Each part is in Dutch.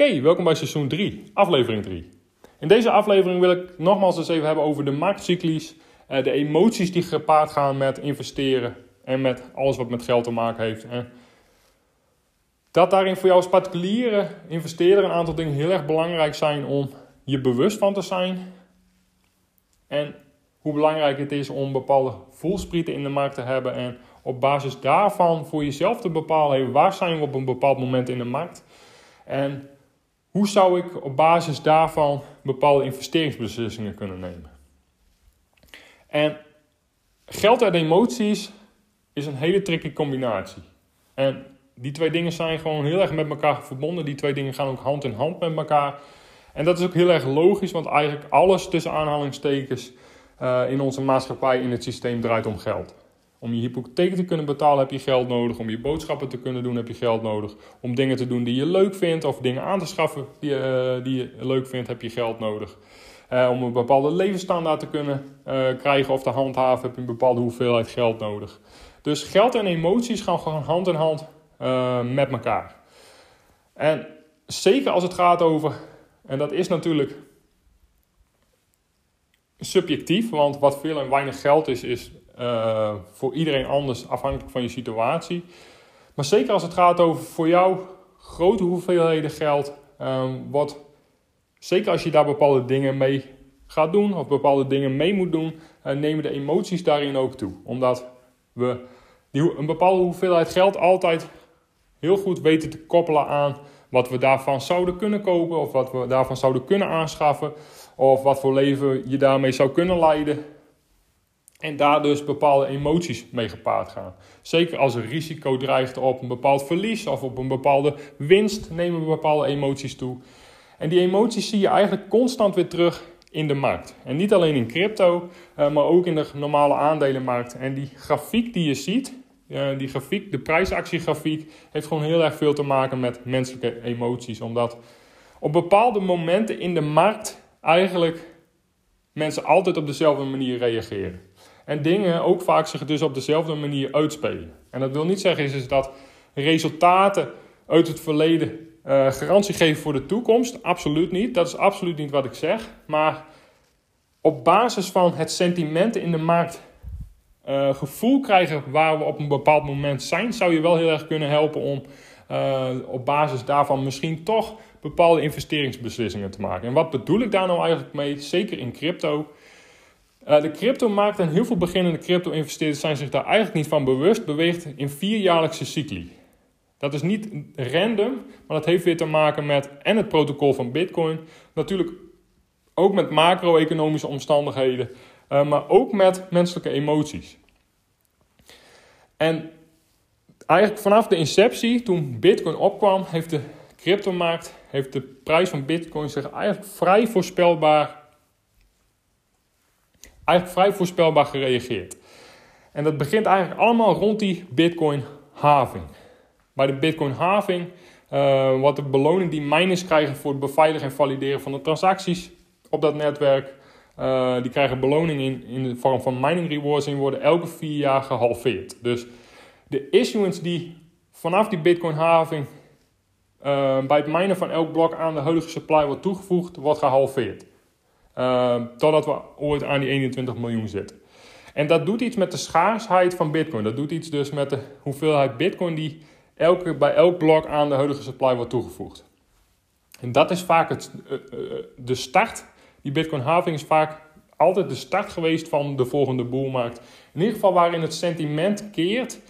Oké, welkom bij seizoen 3, aflevering 3. In deze aflevering wil ik nogmaals eens even hebben over de marktcyclies, eh, de emoties die gepaard gaan met investeren en met alles wat met geld te maken heeft. Dat daarin voor jou als particuliere investeerder een aantal dingen heel erg belangrijk zijn om je bewust van te zijn. En hoe belangrijk het is om bepaalde voelsprieten in de markt te hebben en op basis daarvan voor jezelf te bepalen, waar zijn we op een bepaald moment in de markt en hoe zou ik op basis daarvan bepaalde investeringsbeslissingen kunnen nemen. En geld en emoties is een hele tricky combinatie. En die twee dingen zijn gewoon heel erg met elkaar verbonden. Die twee dingen gaan ook hand in hand met elkaar. En dat is ook heel erg logisch, want eigenlijk alles tussen aanhalingstekens uh, in onze maatschappij, in het systeem draait om geld. Om je hypotheek te kunnen betalen heb je geld nodig. Om je boodschappen te kunnen doen heb je geld nodig. Om dingen te doen die je leuk vindt of dingen aan te schaffen die, uh, die je leuk vindt heb je geld nodig. Uh, om een bepaalde levensstandaard te kunnen uh, krijgen of te handhaven heb je een bepaalde hoeveelheid geld nodig. Dus geld en emoties gaan gewoon hand in hand met elkaar. En zeker als het gaat over, en dat is natuurlijk subjectief, want wat veel en weinig geld is, is uh, voor iedereen anders afhankelijk van je situatie. Maar zeker als het gaat over voor jou grote hoeveelheden geld, um, wat, zeker als je daar bepaalde dingen mee gaat doen of bepaalde dingen mee moet doen, uh, nemen de emoties daarin ook toe. Omdat we die, een bepaalde hoeveelheid geld altijd heel goed weten te koppelen aan wat we daarvan zouden kunnen kopen of wat we daarvan zouden kunnen aanschaffen of wat voor leven je daarmee zou kunnen leiden. En daar dus bepaalde emoties mee gepaard gaan. Zeker als er risico dreigt op een bepaald verlies of op een bepaalde winst, nemen bepaalde emoties toe. En die emoties zie je eigenlijk constant weer terug in de markt. En niet alleen in crypto, eh, maar ook in de normale aandelenmarkt. En die grafiek die je ziet, eh, die grafiek, de prijsactiegrafiek, heeft gewoon heel erg veel te maken met menselijke emoties. Omdat op bepaalde momenten in de markt eigenlijk mensen altijd op dezelfde manier reageren. En dingen ook vaak zich dus op dezelfde manier uitspelen. En dat wil niet zeggen is, dat resultaten uit het verleden uh, garantie geven voor de toekomst. Absoluut niet. Dat is absoluut niet wat ik zeg. Maar op basis van het sentiment in de markt uh, gevoel krijgen waar we op een bepaald moment zijn, zou je wel heel erg kunnen helpen om uh, op basis daarvan misschien toch bepaalde investeringsbeslissingen te maken. En wat bedoel ik daar nou eigenlijk mee? Zeker in crypto. Uh, de cryptomarkt en heel veel beginnende crypto-investeerders zijn zich daar eigenlijk niet van bewust, beweegt in vierjaarlijkse cycli. Dat is niet random, maar dat heeft weer te maken met en het protocol van Bitcoin, natuurlijk ook met macro-economische omstandigheden, uh, maar ook met menselijke emoties. En eigenlijk vanaf de inceptie, toen Bitcoin opkwam, heeft de cryptomarkt, heeft de prijs van Bitcoin zich eigenlijk vrij voorspelbaar eigenlijk vrij voorspelbaar gereageerd. En dat begint eigenlijk allemaal rond die Bitcoin-having. Bij de Bitcoin-having uh, wat de beloning die miners krijgen voor het beveiligen en valideren van de transacties op dat netwerk. Uh, die krijgen beloning in, in de vorm van mining rewards en worden elke vier jaar gehalveerd. Dus de issuance die vanaf die Bitcoin-having uh, bij het minen van elk blok aan de huidige supply wordt toegevoegd, wordt gehalveerd. Uh, totdat we ooit aan die 21 miljoen zitten. En dat doet iets met de schaarsheid van Bitcoin. Dat doet iets dus met de hoeveelheid Bitcoin die elke, bij elk blok aan de huidige supply wordt toegevoegd. En dat is vaak het, uh, de start. Die Bitcoin-having is vaak altijd de start geweest van de volgende boelmarkt. In ieder geval waarin het sentiment keert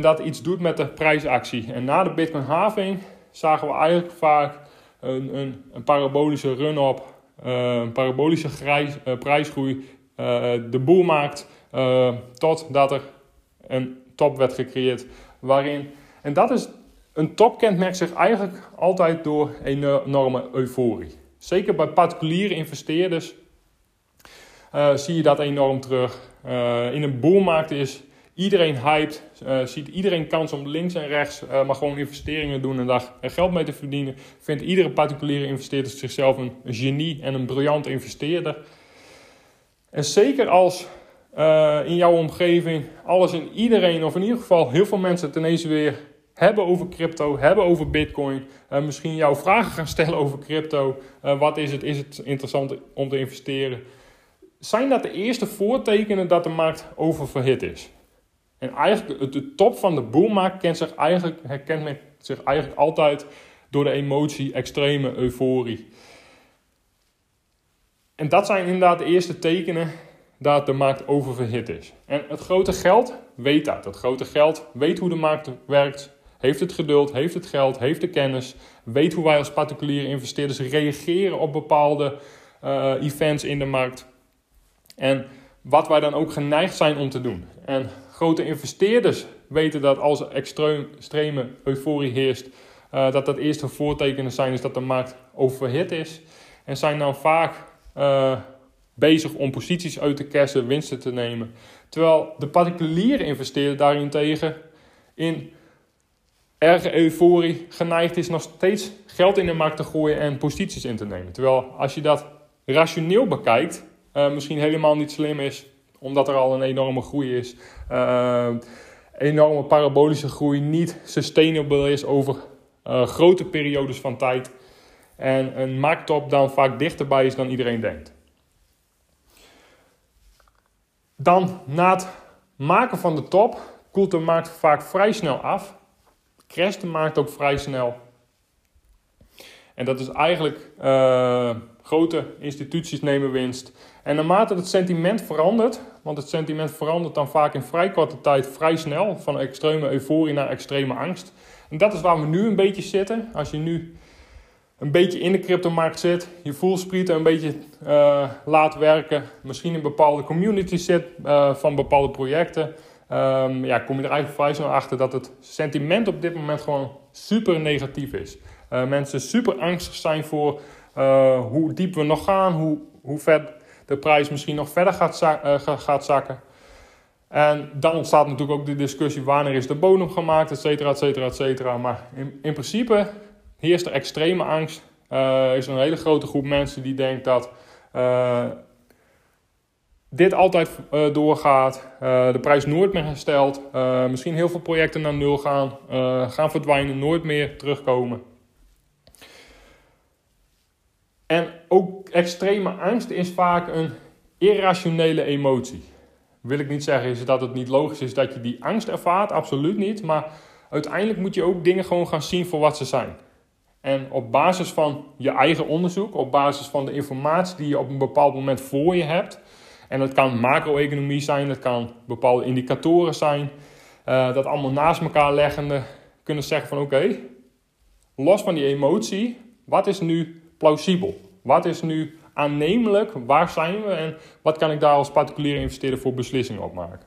dat iets doet met de prijsactie. En na de Bitcoin-having zagen we eigenlijk vaak een, een, een parabolische run-op uh, parabolische uh, prijsgroei uh, de boel maakt totdat er een top werd gecreëerd. Waarin, en dat is, een top kenmerkt zich eigenlijk altijd door enorme euforie. Zeker bij particuliere investeerders zie je dat enorm terug. In een boelmarkt is iedereen hyped, uh, ziet iedereen kans om links en rechts maar gewoon investeringen doen en daar geld mee te verdienen. Vindt iedere particuliere investeerder zichzelf een genie en een briljant investeerder. En zeker als in jouw omgeving alles en iedereen, of in ieder geval heel veel mensen het ineens weer hebben over crypto, hebben over bitcoin. misschien jouw vragen gaan stellen over crypto. wat is het? Is het interessant om te investeren? zijn dat de eerste voortekenen dat de markt oververhit is. En eigenlijk de top van de boelmarkt kent zich eigenlijk, herkent men zich eigenlijk altijd door de emotie, extreme euforie. En dat zijn inderdaad de eerste tekenen dat de markt oververhit is. En het grote geld weet dat. Het grote geld weet hoe de markt werkt, heeft het geduld, heeft het geld, heeft de kennis, weet hoe wij als particuliere investeerders reageren op bepaalde uh, events in de markt. En wat wij dan ook geneigd zijn om te doen. En grote investeerders weten dat als er extreme euforie heerst, uh, dat dat eerste voortekenen zijn is dat de markt overhit is. En zijn dan vaak uh, bezig om posities uit te kessen, winsten te nemen. Terwijl de particuliere investeerder daarentegen in erge euforie geneigd is nog steeds geld in de markt te gooien en posities in te nemen. Terwijl als je dat rationeel bekijkt, uh, misschien helemaal niet slim is, omdat er al een enorme groei is. Uh, enorme parabolische groei niet sustainable is over uh, grote periodes van tijd. En een markttop dan vaak dichterbij is dan iedereen denkt. Dan na het maken van de top koelt de markt vaak vrij snel af. Crasht de markt ook vrij snel. En dat is eigenlijk uh, grote instituties nemen winst. En naarmate het sentiment verandert, want het sentiment verandert dan vaak in vrij korte tijd vrij snel, van extreme euforie naar extreme angst. En dat is waar we nu een beetje zitten. Als je nu een beetje in de cryptomarkt zit, je voelsprieten een beetje uh, laat werken, misschien in bepaalde communities zit uh, van bepaalde projecten, um, ja, kom je er eigenlijk vrij snel achter dat het sentiment op dit moment gewoon super negatief is. Uh, mensen super angstig zijn voor hoe diep we nog gaan, hoe, hoe ver de prijs misschien nog verder gaat, uh, gaat zakken. En dan ontstaat natuurlijk ook de discussie wanneer is de bodem gemaakt, et cetera, et cetera, et cetera. Maar in, in principe heerst er extreme angst. Uh, is een hele grote groep mensen die denkt dat dit altijd doorgaat, de prijs nooit meer herstelt, misschien heel veel projecten naar nul gaan, gaan verdwijnen, nooit meer terugkomen. En ook extreme angst is vaak een irrationele emotie. Wil ik niet zeggen is dat het niet logisch is dat je die angst ervaart, absoluut niet. Maar uiteindelijk moet je ook dingen gewoon gaan zien voor wat ze zijn. En op basis van je eigen onderzoek, op basis van de informatie die je op een bepaald moment voor je hebt. En dat kan macro-economie zijn, dat kan bepaalde indicatoren zijn. Uh, dat allemaal naast elkaar leggende kunnen zeggen van oké, los van die emotie, wat is nu plausibel? Wat is nu aannemelijk? Waar zijn we? En wat kan ik daar als particuliere investeerder voor beslissingen op maken?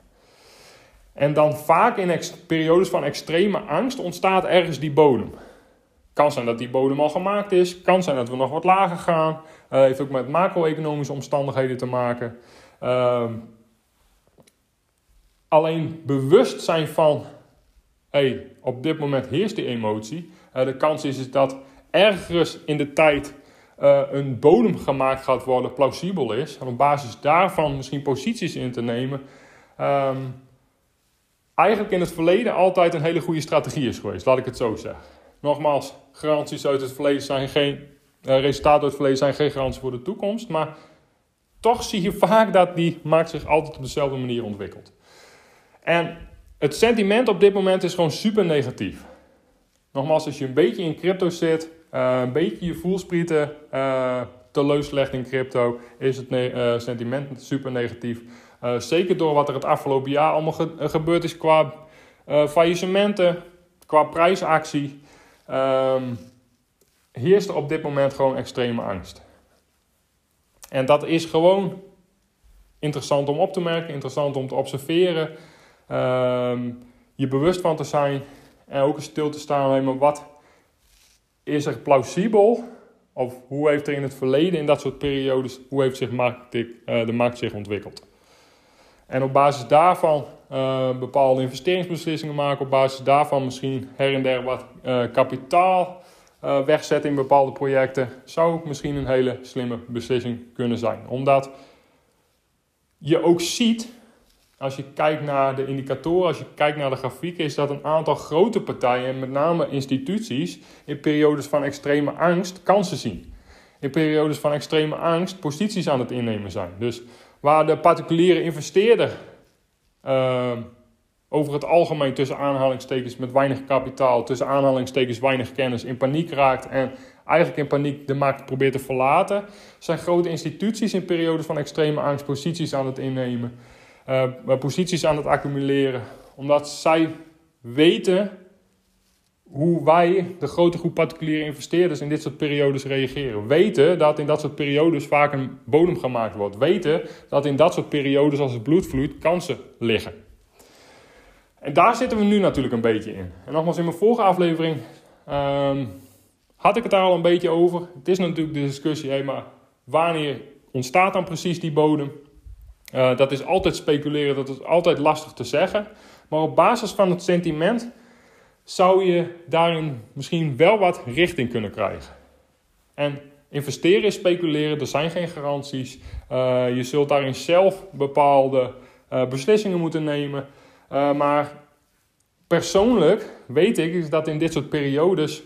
En dan vaak in periodes van extreme angst ontstaat ergens die bodem. Kan zijn dat die bodem al gemaakt is. Kan zijn dat we nog wat lager gaan. Uh, heeft ook met macro-economische omstandigheden te maken. Uh, alleen bewust zijn van... Hey, op dit moment heerst die emotie. Uh, de kans is, is dat ergens in de tijd uh, een bodem gemaakt gaat worden plausibel is. En op basis daarvan misschien posities in te nemen. Um, eigenlijk in het verleden altijd een hele goede strategie is geweest, laat ik het zo zeggen. Nogmaals, garanties uit het verleden zijn geen. Uh, resultaten uit het verleden zijn geen garantie voor de toekomst. Maar toch zie je vaak dat die markt zich altijd op dezelfde manier ontwikkelt. En het sentiment op dit moment is gewoon super negatief. Nogmaals, als je een beetje in crypto zit, uh, een beetje je voelsprieten teleurgelegd in crypto, is het uh, sentiment super negatief. zeker door wat er het afgelopen jaar allemaal ge gebeurd is qua faillissementen, qua prijsactie. Um, heerst er op dit moment gewoon extreme angst. En dat is gewoon interessant om op te merken, interessant om te observeren. Um, je bewust van te zijn en ook stil te staan maar wat is er plausibel? Of hoe heeft er in het verleden, in dat soort periodes, hoe heeft zich markt, uh, de markt zich ontwikkeld? En op basis daarvan uh, bepaalde investeringsbeslissingen maken. Op basis daarvan misschien her en der wat uh, kapitaal wegzetten in bepaalde projecten. Zou misschien een hele slimme beslissing kunnen zijn. Omdat je ook ziet, als je kijkt naar de indicatoren, als je kijkt naar de grafieken, is dat een aantal grote partijen, en met name instituties, in periodes van extreme angst kansen zien. In periodes van extreme angst posities aan het innemen zijn. Dus waar de particuliere investeerder uh, over het algemeen tussen aanhalingstekens met weinig kapitaal, tussen aanhalingstekens weinig kennis, in paniek raakt en eigenlijk in paniek de markt probeert te verlaten, zijn grote instituties in periodes van extreme angst posities aan het innemen, uh, posities aan het accumuleren, omdat zij weten hoe wij, de grote groep particuliere investeerders, in dit soort periodes reageren. Weten dat in dat soort periodes vaak een bodem gemaakt wordt. Weten dat in dat soort periodes, als het bloed vloeit, kansen liggen. En daar zitten we nu natuurlijk een beetje in. En nogmaals, in mijn vorige aflevering um, had ik het daar al een beetje over. Het is natuurlijk de discussie, hey, maar wanneer ontstaat dan precies die bodem? Uh, dat is altijd speculeren, dat is altijd lastig te zeggen. Maar op basis van het sentiment zou je daarin misschien wel wat richting kunnen krijgen. En investeren is speculeren, er zijn geen garanties. Uh, je zult daarin zelf bepaalde uh, beslissingen moeten nemen. Maar persoonlijk weet ik dat in dit soort periodes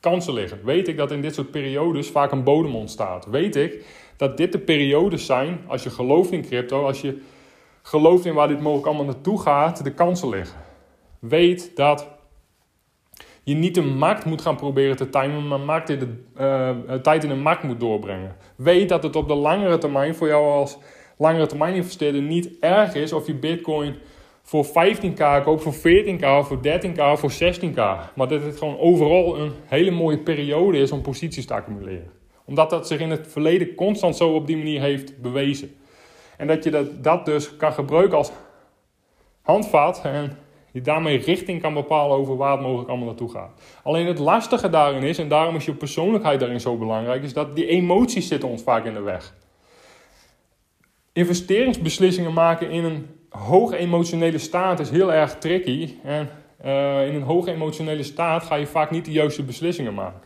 kansen liggen. Weet ik dat in dit soort periodes vaak een bodem ontstaat. Weet ik dat dit de periodes zijn, als je gelooft in crypto, als je gelooft in waar dit mogelijk allemaal naartoe gaat, de kansen liggen. Weet dat je niet de markt moet gaan proberen te timen, maar markt in de, uh, tijd in de markt moet doorbrengen. Weet dat het op de langere termijn voor jou als langere termijn investeerder niet erg is of je bitcoin voor 15k koopt, voor 14k, voor 13k, voor 16k. Maar dat het gewoon overal een hele mooie periode is om posities te accumuleren. Omdat dat zich in het verleden constant zo op die manier heeft bewezen. En dat je dat, dat dus kan gebruiken als handvat en je daarmee richting kan bepalen over waar het mogelijk allemaal naartoe gaat. Alleen het lastige daarin is, en daarom is je persoonlijkheid daarin zo belangrijk, is dat die emoties zitten ons vaak in de weg. Investeringsbeslissingen maken in een hoge emotionele staat is heel erg tricky. En uh, in een hoge emotionele staat ga je vaak niet de juiste beslissingen maken.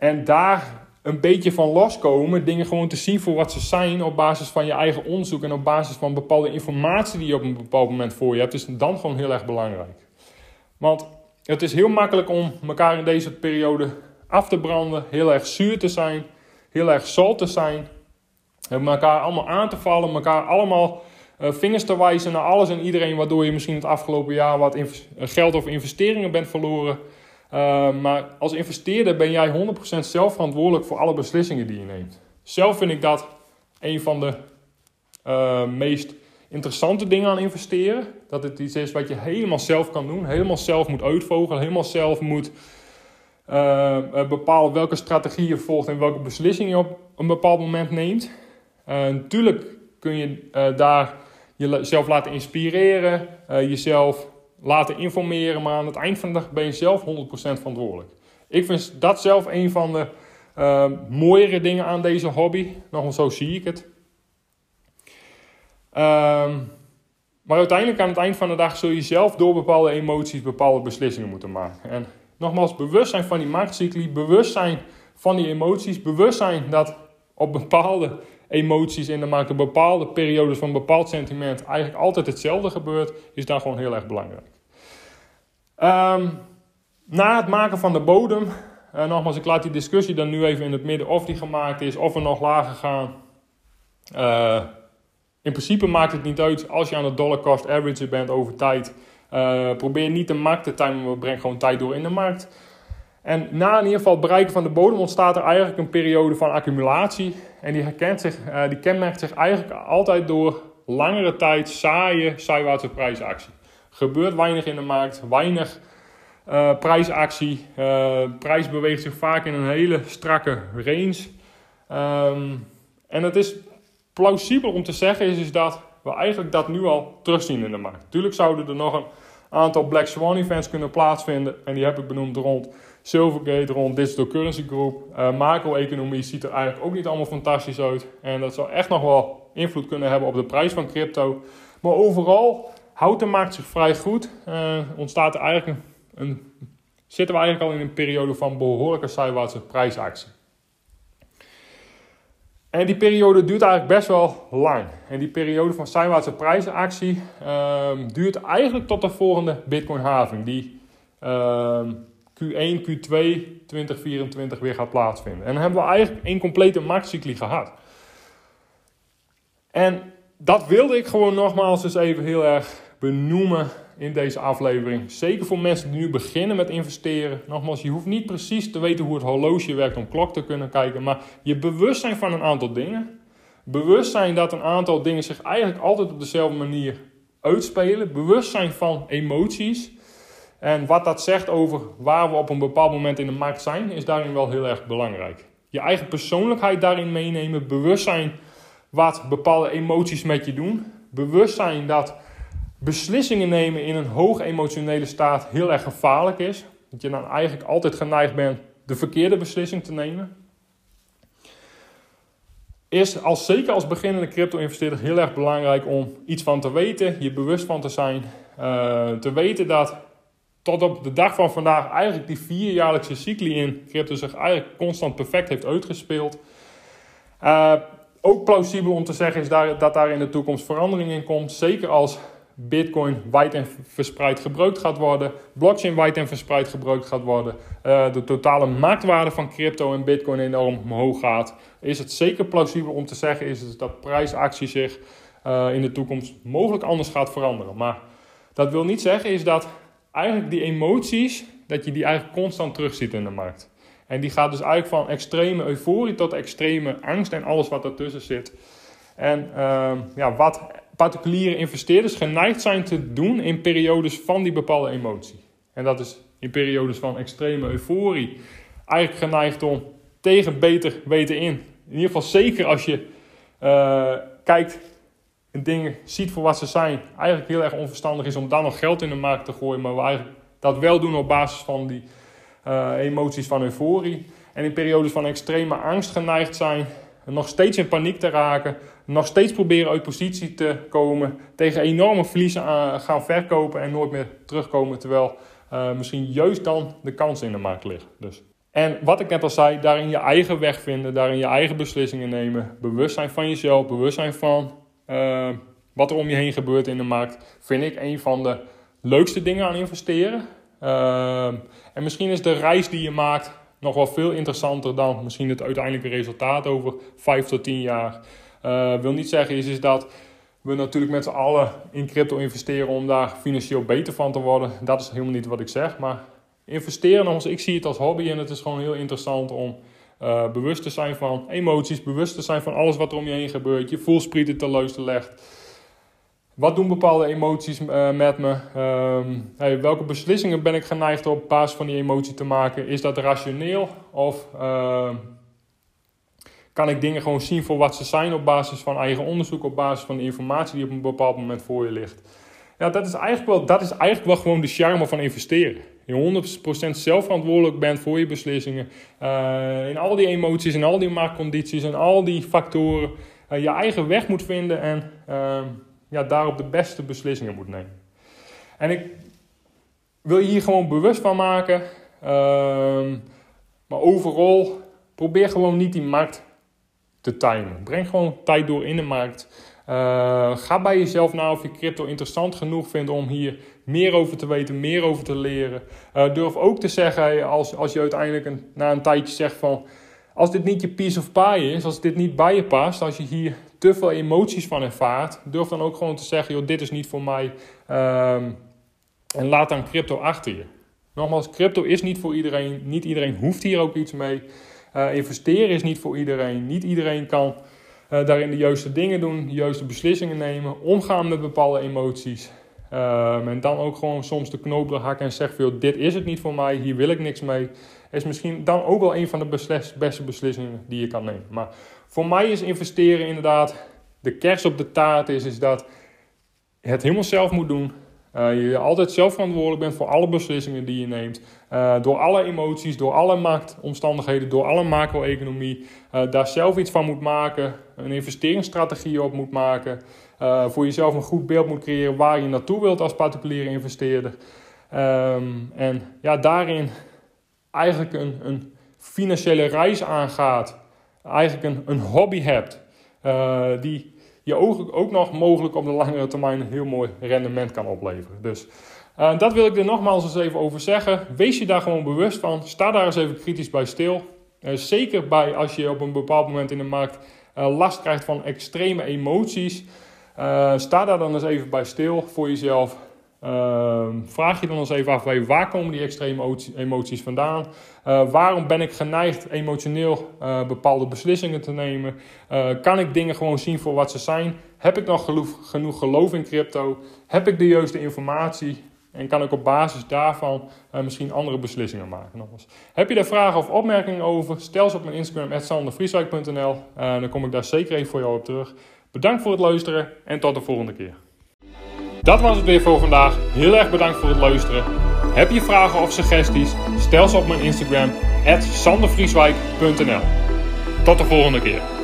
En daar een beetje van loskomen, dingen gewoon te zien voor wat ze zijn op basis van je eigen onderzoek en op basis van bepaalde informatie die je op een bepaald moment voor je hebt, is dan gewoon heel erg belangrijk. Want het is heel makkelijk om elkaar in deze periode af te branden, heel erg zuur te zijn, heel erg zout te zijn, elkaar allemaal aan te vallen, elkaar allemaal uh, vingers te wijzen naar alles en iedereen, waardoor je misschien het afgelopen jaar wat geld of investeringen bent verloren. Uh, maar als investeerder ben jij 100% zelf verantwoordelijk voor alle beslissingen die je neemt. Zelf vind ik dat een van de uh, meest interessante dingen aan investeren. Dat het iets is wat je helemaal zelf kan doen, helemaal zelf moet uitvogelen, helemaal zelf moet bepalen welke strategie je volgt en welke beslissingen je op een bepaald moment neemt. natuurlijk kun je daar jezelf laten inspireren, jezelf laten informeren, maar aan het eind van de dag ben je zelf 100% verantwoordelijk. Ik vind dat zelf een van de uh, mooiere dingen aan deze hobby. Nogmaals, zo zie ik het. Uh, maar uiteindelijk aan het eind van de dag zul je zelf door bepaalde emoties bepaalde beslissingen moeten maken. En nogmaals, bewustzijn van die marktcycli, bewustzijn van die emoties, bewustzijn dat op bepaalde emoties de markt, op bepaalde periodes van bepaald sentiment eigenlijk altijd hetzelfde gebeurt, is daar gewoon heel erg belangrijk. Um, na het maken van de bodem, uh, nogmaals, ik laat die discussie dan nu even in het midden of die gemaakt is of we nog lager gaan. Uh, in principe maakt het niet uit als je aan het dollar cost average bent over tijd. Uh, probeer niet de markt te timen, maar breng gewoon tijd door in de markt. En na in ieder geval het bereiken van de bodem ontstaat er eigenlijk een periode van accumulatie. En die, herkent zich, uh, die kenmerkt zich eigenlijk altijd door langere tijd saaie zijwaartse prijsactie. Gebeurt weinig in de markt, weinig uh, prijsactie. Uh, prijs beweegt zich vaak in een hele strakke range. Um, en het is plausibel om te zeggen is, dat we eigenlijk dat nu al terugzien in de markt. Natuurlijk zouden er nog een aantal Black Swan events kunnen plaatsvinden. En die heb ik benoemd rond Silvergate, rond Digital Currency Group. Uh, macro-economie ziet er eigenlijk ook niet allemaal fantastisch uit. En dat zal echt nog wel invloed kunnen hebben op de prijs van crypto. Maar overal houdt de markt zich vrij goed. Uh, ontstaat er eigenlijk een, zitten we eigenlijk al in een periode van behoorlijke zijwaartse prijsactie. En die periode duurt eigenlijk best wel lang. En die periode van zijwaartse prijsactie um, duurt eigenlijk tot de volgende Bitcoin-having, die um, Q1, Q2 2024 weer gaat plaatsvinden. En dan hebben we eigenlijk één complete marktcycli gehad. En dat wilde ik gewoon nogmaals eens even heel erg benoemen in deze aflevering. Zeker voor mensen die nu beginnen met investeren. Nogmaals, je hoeft niet precies te weten hoe het horloge werkt om klok te kunnen kijken. Maar je bewustzijn van een aantal dingen. Bewustzijn dat een aantal dingen zich eigenlijk altijd op dezelfde manier uitspelen. Bewustzijn van emoties. En wat dat zegt over waar we op een bepaald moment in de markt zijn, is daarin wel heel erg belangrijk. Je eigen persoonlijkheid daarin meenemen. Bewustzijn wat bepaalde emoties met je doen. Bewustzijn dat beslissingen nemen in een hoog emotionele staat heel erg gevaarlijk is. Dat je dan eigenlijk altijd geneigd bent de verkeerde beslissing te nemen. Is als, zeker als beginnende crypto-investeerder heel erg belangrijk om iets van te weten, je bewust van te zijn. Uh, te weten dat op de dag van vandaag eigenlijk die vierjaarlijkse cycli in crypto zich eigenlijk constant perfect heeft uitgespeeld. Uh, ook plausibel om te zeggen is daar, dat daar in de toekomst verandering in komt. Zeker als Bitcoin wijd en verspreid gebruikt gaat worden, blockchain wijd en verspreid gebruikt gaat worden, uh, de totale marktwaarde van crypto en Bitcoin enorm omhoog gaat, is het zeker plausibel om te zeggen is dat prijsactie zich uh, in de toekomst mogelijk anders gaat veranderen. Maar dat wil niet zeggen is dat eigenlijk die emoties, dat je die eigenlijk constant terugziet in de markt. En die gaat dus eigenlijk van extreme euforie tot extreme angst en alles wat ertussen zit. En uh, ja, wat particuliere investeerders geneigd zijn te doen in periodes van die bepaalde emotie. En dat is in periodes van extreme euforie eigenlijk geneigd om tegen beter weten in. In ieder geval zeker als je uh, kijkt dingen ziet voor wat ze zijn. Eigenlijk heel erg onverstandig is om dan nog geld in de markt te gooien. Maar we eigenlijk dat wel doen op basis van die uh, emoties van euforie. En in periodes van extreme angst geneigd zijn nog steeds in paniek te raken, nog steeds proberen uit positie te komen, tegen enorme verliezen gaan verkopen en nooit meer terugkomen, terwijl uh, misschien juist dan de kans in de markt ligt. Dus. En wat ik net al zei, daarin je eigen weg vinden, daarin je eigen beslissingen nemen, bewustzijn van jezelf, bewustzijn van uh, wat er om je heen gebeurt in de markt, vind ik een van de leukste dingen aan investeren. Uh, en misschien is de reis die je maakt nog wel veel interessanter dan misschien het uiteindelijke resultaat over 5 tot 10 jaar. Uh, wil niet zeggen is, is dat we natuurlijk met z'n allen in crypto investeren om daar financieel beter van te worden. Dat is helemaal niet wat ik zeg. Maar investeren, ik zie het als hobby en het is gewoon heel interessant om uh, bewust te zijn van emoties, bewust te zijn van alles wat er om je heen gebeurt. Je voelsprieten te luisteren legt. Wat doen bepaalde emoties uh, met me? Um, hey, welke beslissingen ben ik geneigd op basis van die emotie te maken? Is dat rationeel? Of uh, kan ik dingen gewoon zien voor wat ze zijn op basis van eigen onderzoek, op basis van de informatie die op een bepaald moment voor je ligt? Ja, dat is eigenlijk wel, dat is eigenlijk wel gewoon de charme van investeren. Je 100% zelfverantwoordelijk bent voor je beslissingen. Uh, in al die emoties, in al die marktcondities en al die factoren. Uh, je eigen weg moet vinden en ehm, ja, daarop de beste beslissingen moet nemen. En ik wil je hier gewoon bewust van maken. Ehm, maar overal, probeer gewoon niet die markt te timen. Breng gewoon tijd door in de markt. Uh, ga bij jezelf na of je crypto interessant genoeg vindt om hier meer over te weten, meer over te leren. Uh, durf ook te zeggen, als, als je uiteindelijk een, na een tijdje zegt van... Als dit niet je piece of pie is, als dit niet bij je past, als je hier te veel emoties van ervaart, durf dan ook gewoon te zeggen: joh, dit is niet voor mij. Um, en laat dan crypto achter je. Nogmaals, crypto is niet voor iedereen. Niet iedereen hoeft hier ook iets mee. Uh, investeren is niet voor iedereen. Niet iedereen kan uh, daarin de juiste dingen doen, de juiste beslissingen nemen, omgaan met bepaalde emoties. Um, en dan ook gewoon soms de knoop hakken en zeggen: dit is het niet voor mij, hier wil ik niks mee. Is misschien dan ook wel een van de beste beslissingen die je kan nemen. Maar voor mij is investeren inderdaad de kers op de taart is, is dat het helemaal zelf moet doen. Uh, je altijd zelf verantwoordelijk bent voor alle beslissingen die je neemt. Uh, door alle emoties, door alle marktomstandigheden, door alle macro-economie. Uh, daar zelf iets van moet maken. Een investeringsstrategie op moet maken. voor jezelf een goed beeld moet creëren waar je naartoe wilt als particuliere investeerder. Um, en ja, daarin eigenlijk een, een financiële reis aangaat. Eigenlijk een, een hobby hebt. die je ook, ook nog mogelijk op de langere termijn een heel mooi rendement kan opleveren. Dus uh, dat wil ik er nogmaals eens even over zeggen. Wees je daar gewoon bewust van. Sta daar eens even kritisch bij stil. Uh, zeker bij als je op een bepaald moment in de markt uh, last krijgt van extreme emoties. sta daar dan eens even bij stil voor jezelf. Ehm, vraag je dan eens even af, waar komen die extreme emoties vandaan? Uh, waarom ben ik geneigd emotioneel uh, bepaalde beslissingen te nemen? Uh, kan ik dingen gewoon zien voor wat ze zijn? Heb ik nog genoeg geloof in crypto? Heb ik de juiste informatie? En kan ik op basis daarvan misschien andere beslissingen maken? Nogmaals. Heb je daar vragen of opmerkingen over? Stel ze op mijn Instagram, sandervrieswijk.nl. dan kom ik daar zeker even voor jou op terug. Bedankt voor het luisteren en tot de volgende keer. Dat was het weer voor vandaag. Heel erg bedankt voor het luisteren. Heb je vragen of suggesties? Stel ze op mijn Instagram, sandervrieswijk.nl. Tot de volgende keer.